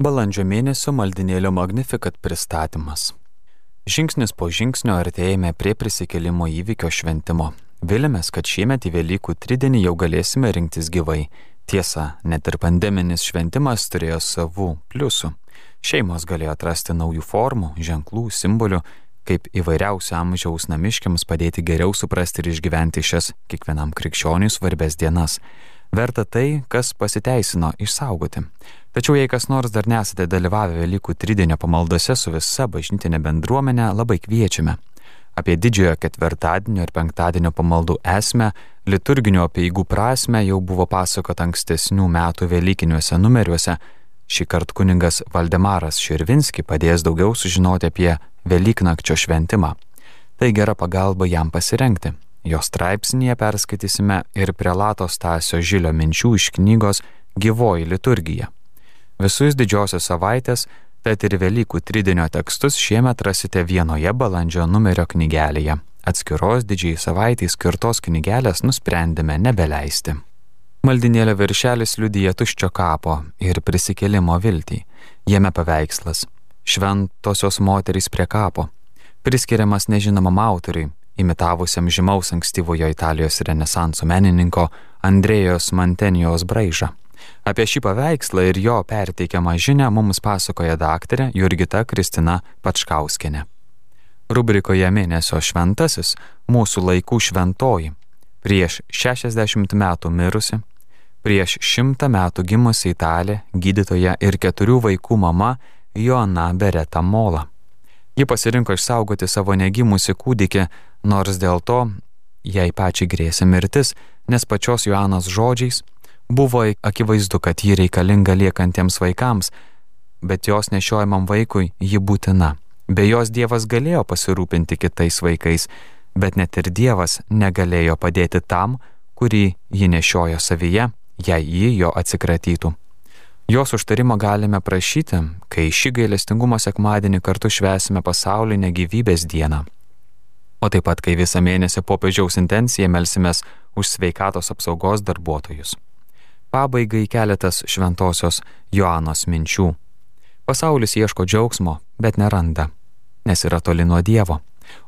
Balandžio mėnesio maldinėlio Magnificat pristatymas. Žingsnis po žingsnio artėjame prie prisikėlimo įvykio šventimo. Vilėmės, kad šiemet į Velykų tridienį jau galėsime rinktis gyvai. Tiesa, net ir pandeminis šventimas turėjo savų pliusų. Šeimos galėjo atrasti naujų formų, ženklų, simbolių, kaip įvairiausio amžiaus namiškiams padėti geriau suprasti ir išgyventi šias kiekvienam krikščioniui svarbės dienas. Verta tai, kas pasiteisino išsaugoti. Tačiau jei kas nors dar nesate dalyvavę Velykų tridienio pamaldose su visa bažnytinė bendruomenė, labai kviečiame. Apie didžiojo ketvirtadienio ir penktadienio pamaldų esmę, liturginio apieigų prasme jau buvo pasakota ankstesnių metų Velykiniuose numeriuose. Šį kartą kuningas Valdemaras Širvinski padės daugiau sužinoti apie Velyknakčio šventimą. Tai gera pagalba jam pasirenkti. Jo straipsnėje perskaitysime ir prelato Stasio Žilio minčių iš knygos Gyvoji liturgija. Visus didžiosios savaitės, tad ir Velykų tridienio tekstus šiemet rasite vienoje balandžio numerio knygelėje. Atskiros didžiai savaitai skirtos knygelės nusprendėme nebeleisti. Maldinėlio viršelis liudyja tuščio kapo ir prisikėlimo viltį. Jame paveikslas - šventosios moterys prie kapo, priskiriamas nežinomam autoriui, imitavusiam žymaus ankstyvojo Italijos renesanso menininko Andrėjos Mantenijos braižą. Apie šį paveikslą ir jo perteikiamą žinę mums pasakoja daktarė Jurgita Kristina Pačkauskinė. Rubrikoje mėnesio šventasis mūsų laikų šventoji, prieš 60 metų mirusi, prieš 100 metų gimusi italė, gydytoja ir keturių vaikų mama Joana Bereta Mola. Ji pasirinko išsaugoti savo negimusi kūdikį nors dėl to jai pačiai grėsė mirtis, nes pačios Joanos žodžiais buvo akivaizdu, kad ji reikalinga liekantiems vaikams, bet jos nešiojamam vaikui ji būtina. Be jos Dievas galėjo pasirūpinti kitais vaikais, bet net ir Dievas negalėjo padėti tam, kurį ji nešiojo savyje, jei ji jo atsikratytų. Jos užtarimo galime prašyti, kai šį gailestingumo sekmadienį kartu švesime pasaulinę gyvybės dieną o taip pat kai visą mėnesį popiežiaus intenciją melsimės už sveikatos apsaugos darbuotojus. Pabaigai keletas šventosios Joanos minčių. Pasaulis ieško džiaugsmo, bet neranda, nes yra toli nuo Dievo.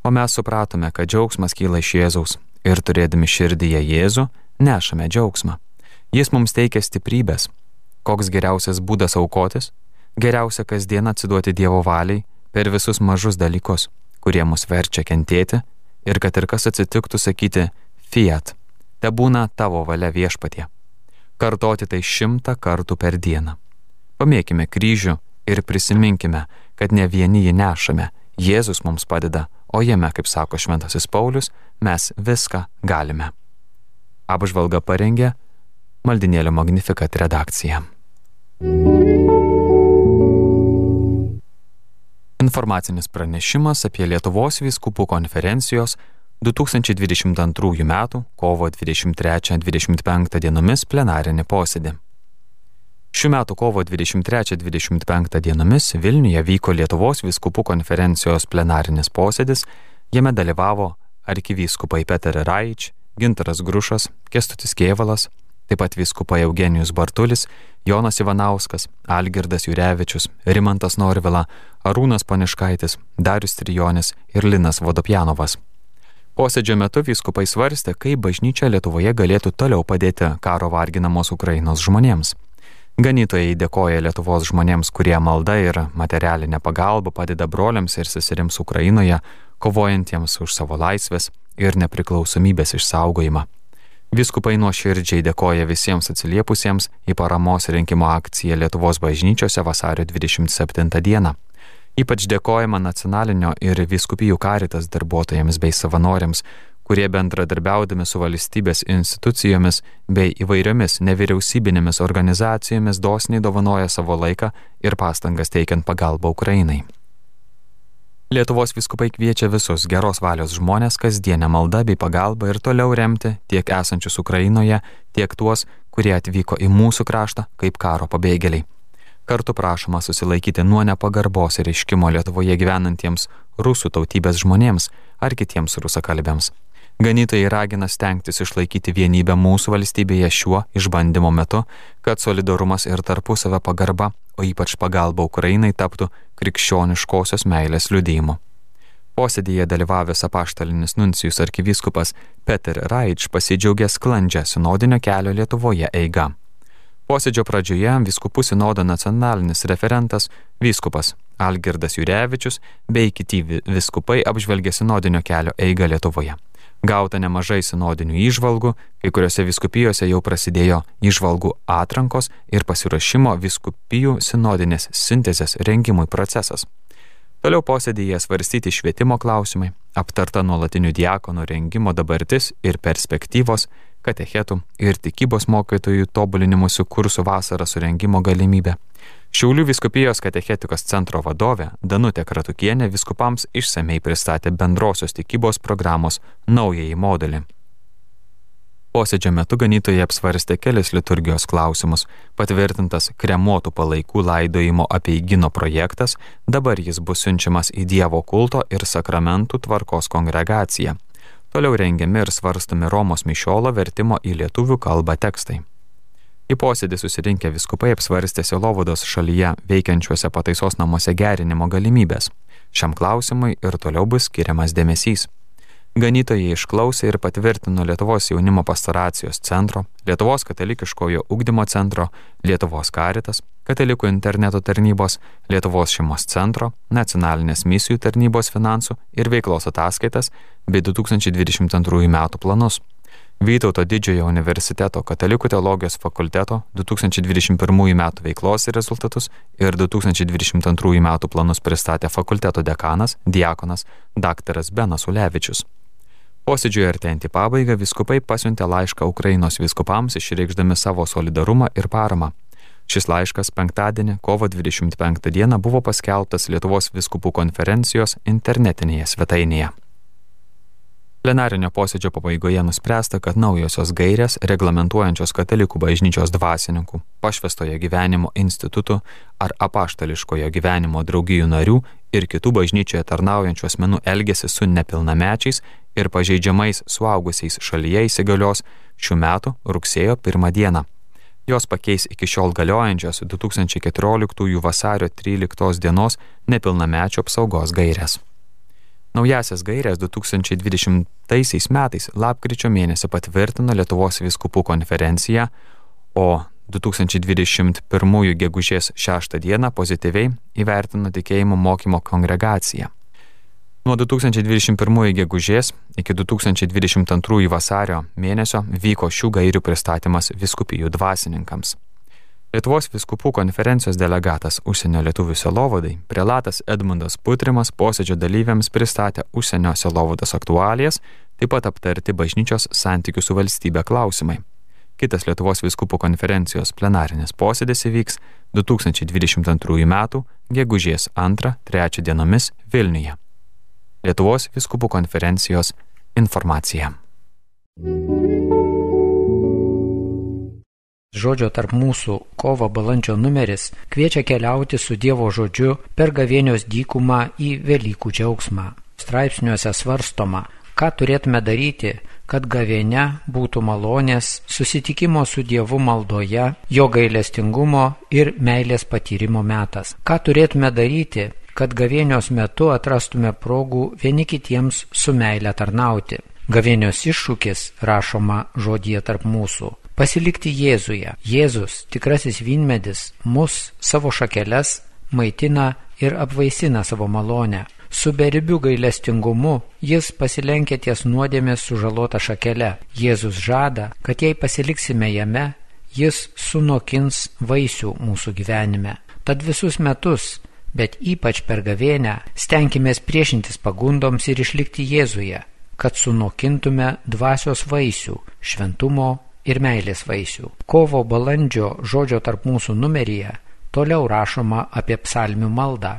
O mes supratome, kad džiaugsmas kyla iš Jėzaus ir turėdami širdyje Jėzų, nešame džiaugsmą. Jis mums teikia stiprybės. Koks geriausias būdas aukotis? Geriausia kasdien atsiduoti Dievo valiai per visus mažus dalykus kurie mus verčia kentėti ir kad ir kas atsitiktų sakyti fiat, te būna tavo valia viešpatie. Kartoti tai šimtą kartų per dieną. Pamėkime kryžių ir prisiminkime, kad ne vieni jį nešame, Jėzus mums padeda, o jame, kaip sako Šventasis Paulius, mes viską galime. Apžvalga parengė Maldinėlio Magnificat redakcija. Informacinis pranešimas apie Lietuvos vyskupų konferencijos 2022 m. kovo 23-25 dienomis plenarinį posėdį. Šių metų kovo 23-25 dienomis Vilniuje vyko Lietuvos vyskupų konferencijos plenarinis posėdis, jame dalyvavo arkivyskupai Peter Raič, Gintaras Grušas, Kestutis Kievalas, taip pat vyskupai Eugenijus Bartulis, Jonas Ivanauskas, Algirdas Jurevičius, Rimantas Norvila, Arūnas Paniškaitis, Darius Trijonis ir Linas Vodopjanovas. Posėdžio metu vyskupai svarstė, kaip bažnyčia Lietuvoje galėtų toliau padėti karo varginamos Ukrainos žmonėms. Ganytojai dėkoja Lietuvos žmonėms, kurie malda ir materialinė pagalba padeda broliams ir seserims Ukrainoje, kovojantiems už savo laisvės ir nepriklausomybės išsaugojimą. Viskupai nuoširdžiai dėkoja visiems atsiliepusiems į paramos rinkimo akciją Lietuvos bažnyčiose vasario 27 dieną. Ypač dėkojama nacionalinio ir viskupijų karitas darbuotojams bei savanoriams, kurie bendradarbiaudami su valstybės institucijomis bei įvairiomis nevyriausybinėmis organizacijomis dosniai dovanoja savo laiką ir pastangas teikiant pagalbą Ukrainai. Lietuvos viskupai kviečia visus geros valios žmonės kasdienę maldą bei pagalbą ir toliau remti tiek esančius Ukrainoje, tiek tuos, kurie atvyko į mūsų kraštą kaip karo pabėgėliai. Kartu prašoma susilaikyti nuo nepagarbos ir iškimo Lietuvoje gyvenantiems rusų tautybės žmonėms ar kitiems rusakalbėms. Ganytojai ragina stengtis išlaikyti vienybę mūsų valstybėje šiuo išbandymo metu, kad solidarumas ir tarpusavio pagarba, o ypač pagalba Ukrainai taptų krikščioniškosios meilės liudėjimu. Posėdėje dalyvavęs apaštalinis nuncijus arkivyskupas Peter Raič pasidžiaugė sklandžią sinodinio kelio Lietuvoje eiga. Posėdžio pradžioje viskupų sinodo nacionalinis referentas vyskupas Algirdas Jurevičius bei kiti viskupai apžvelgė sinodinio kelio eigą Lietuvoje. Gauta nemažai sinodinių įžvalgų, kai kuriuose viskupijose jau prasidėjo įžvalgų atrankos ir pasirašymo viskupijų sinodinės sintezės rengimui procesas. Toliau posėdėje svarstyti švietimo klausimai, aptarta nuolatinių diakonų rengimo dabartis ir perspektyvos, katechetų ir tikybos mokytojų tobulinimusių kursų vasarą surengimo galimybė. Šiaulių viskupijos katechetikos centro vadovė Danutė Kratukienė viskupams išsamei pristatė bendrosios tikybos programos naująjį modelį. Posėdžio metu ganytojai apsvarstė kelis liturgijos klausimus. Patvirtintas kremuotų palaikų laidojimo apieigino projektas, dabar jis bus siunčiamas į Dievo kulto ir sakramentų tvarkos kongregaciją. Toliau rengiami ir svarstomi Romos Mišiolo vertimo į lietuvių kalbą tekstai. Į posėdį susirinkę viskupai apsvarstė Silovados šalyje veikiančiuose pataisos namuose gerinimo galimybės. Šiam klausimui ir toliau bus skiriamas dėmesys. Ganytojai išklausė ir patvirtino Lietuvos jaunimo pastoracijos centro, Lietuvos katalikiškojo ugdymo centro, Lietuvos karitas, katalikų interneto tarnybos, Lietuvos šeimos centro, nacionalinės misijų tarnybos finansų ir veiklos ataskaitas bei 2022 metų planus. Vytauto didžiojo universiteto katalikų teologijos fakulteto 2021 metų veiklos rezultatus ir 2022 metų planus pristatė fakulteto dekanas, diakonas dr. Benas Ulevičius. Posėdžiui artėjant į pabaigą viskupai pasiuntė laišką Ukrainos viskupams išreikšdami savo solidarumą ir paramą. Šis laiškas penktadienį, kovo 25 dieną, buvo paskelbtas Lietuvos viskupų konferencijos internetinėje svetainėje. Plenarinio posėdžio pabaigoje nuspręsta, kad naujosios gairės, reglamentuojančios katalikų bažnyčios dvasininkų, pašvestojo gyvenimo institutų ar apaštališkojo gyvenimo draugijų narių ir kitų bažnyčioje tarnaujančių asmenų elgesi su nepilnamečiais ir pažeidžiamais suaugusiais šalyje įsigalios šių metų rugsėjo 1 dieną. Jos pakeis iki šiol galiojančios 2014 vasario 13 dienos nepilnamečio apsaugos gairės. Naujasias gairias 2020 metais lapkričio mėnesį patvirtino Lietuvos viskupų konferencija, o 2021 gegužės 6 dieną pozityviai įvertino tikėjimo mokymo kongregacija. Nuo 2021 gegužės iki 2022 vasario mėnesio vyko šių gairių pristatymas viskupijų dvasininkams. Lietuvos viskupų konferencijos delegatas užsienio lietuvių selovadai, prelatas Edmundas Putrimas posėdžio dalyviams pristatė užsienio selovados aktualijas, taip pat aptarti bažnyčios santykių su valstybe klausimai. Kitas Lietuvos viskupų konferencijos plenarinis posėdis įvyks 2022 m. gegužės 2-3 dienomis Vilniuje. Lietuvos viskupų konferencijos informacija. thank you Žodžio tarp mūsų kovo balandžio numeris kviečia keliauti su Dievo žodžiu per gavėnios dykumą į Velykų džiaugsmą. Straipsniuose svarstoma, ką turėtume daryti, kad gavėne būtų malonės, susitikimo su Dievu maldoje, jo gailestingumo ir meilės patyrimo metas. Ką turėtume daryti, kad gavėnios metu atrastume progų vieni kitiems su meile tarnauti. Gavėnios iššūkis rašoma žodėje tarp mūsų pasilikti Jėzuje. Jėzus, tikrasis vynmedis, mus savo šakeles maitina ir apvaisina savo malonę. Su beribiu gailestingumu jis pasilenkia ties nuodėmės sužalota šakele. Jėzus žada, kad jei pasiliksime jame, jis sunokins vaisių mūsų gyvenime. Tad visus metus, bet ypač per gavėnę, stenkimės priešintis pagundoms ir išlikti Jėzuje, kad sunokintume dvasios vaisių - šventumo, ir meilės vaisių. Kovo balandžio žodžio tarp mūsų numeryje toliau rašoma apie psalmių maldą.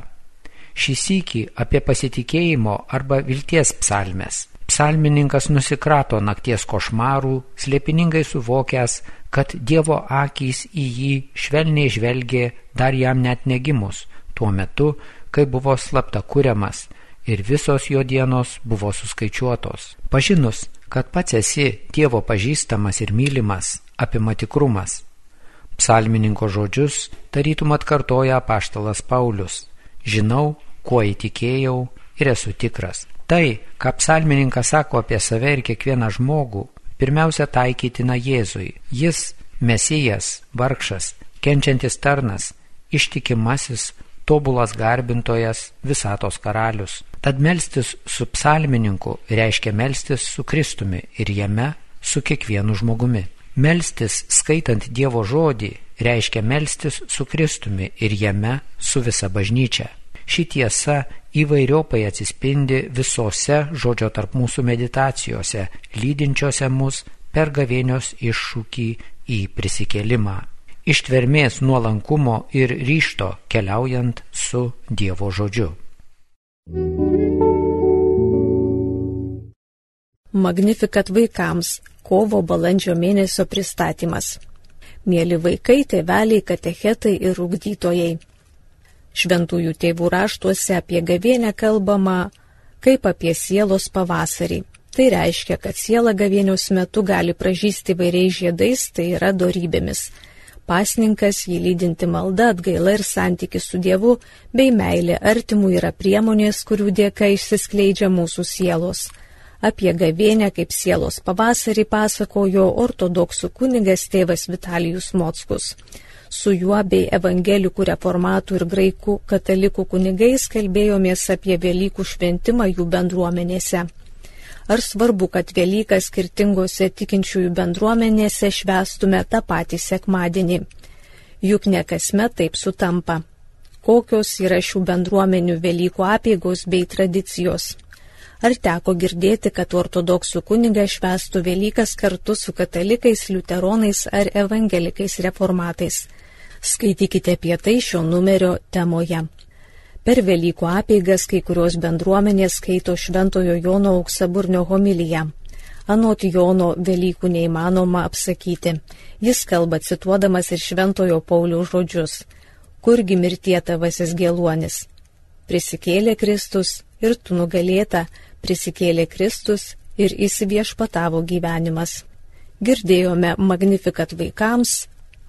Šį sykį apie pasitikėjimo arba vilties psalmes. Psalmininkas nusikrato nakties košmarų, slėpiningai suvokęs, kad Dievo akys į jį švelniai žvelgė dar jam net negimus, tuo metu, kai buvo slapta kuriamas ir visos jo dienos buvo suskaičiuotos. Pažinus, kad pats esi Dievo pažįstamas ir mylimas, apima tikrumas. Psalmininko žodžius tarytum atkartoja apaštalas Paulius. Žinau, kuo įtikėjau ir esu tikras. Tai, ką psalmininkas sako apie save ir kiekvieną žmogų, pirmiausia taikytina Jėzui. Jis mesijas, vargšas, kenčiantis tarnas, ištikimasis, tobulas garbintojas, visatos karalius. Tad melstis su psalmininku reiškia melstis su Kristumi ir jame su kiekvienu žmogumi. Melstis skaitant Dievo žodį reiškia melstis su Kristumi ir jame su visa bažnyčia. Ši tiesa įvairiopai atsispindi visose žodžio tarp mūsų meditacijose, lydinčiose mus per gavėnios iššūkį į prisikėlimą. Ištvermės nuolankumo ir ryšto keliaujant su Dievo žodžiu. Magnifikat vaikams kovo balandžio mėnesio pristatymas. Mėly vaikai, tėveliai, katechetai ir ugdytojai. Šventųjų tėvų raštuose apie gavienę kalbama kaip apie sielos pavasarį. Tai reiškia, kad siela gavieniaus metu gali pražysti vairiais žiedais, tai yra dorybėmis. Pasninkas, jį lydinti malda, atgaila ir santykis su Dievu bei meilė artimų yra priemonės, kurių dėka išsiskleidžia mūsų sielos. Apie gavienę kaip sielos pavasarį pasakojo ortodoksų kunigas tėvas Vitalijus Mockus. Su juo bei evangelikų reformatų ir graikų katalikų kunigais kalbėjomės apie Velykų šventimą jų bendruomenėse. Ar svarbu, kad Velyką skirtingose tikinčiųjų bendruomenėse švestume tą patį sekmadienį? Juk ne kasmet taip sutampa. Kokios yra šių bendruomenių Velykų apėgos bei tradicijos? Ar teko girdėti, kad ortodoksų kuniga švestų Velykas kartu su katalikais, liuteronais ar evangelikais reformatais? Skaitykite apie tai šio numerio temoje. Per Velykų apeigas kai kurios bendruomenės skaito Šventojo Jono auksaburnio homiliją. Anot Jono Velykų neįmanoma apsakyti. Jis kalba cituodamas ir Šventojo Pauliaus žodžius. Kurgi mirtie tavasis gėluonis? Prisikėlė Kristus ir tu nugalėta, prisikėlė Kristus ir įsiviešpatavo gyvenimas. Girdėjome Magnifikat vaikams,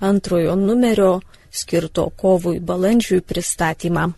antrojo numerio skirto kovui balandžiui pristatymą.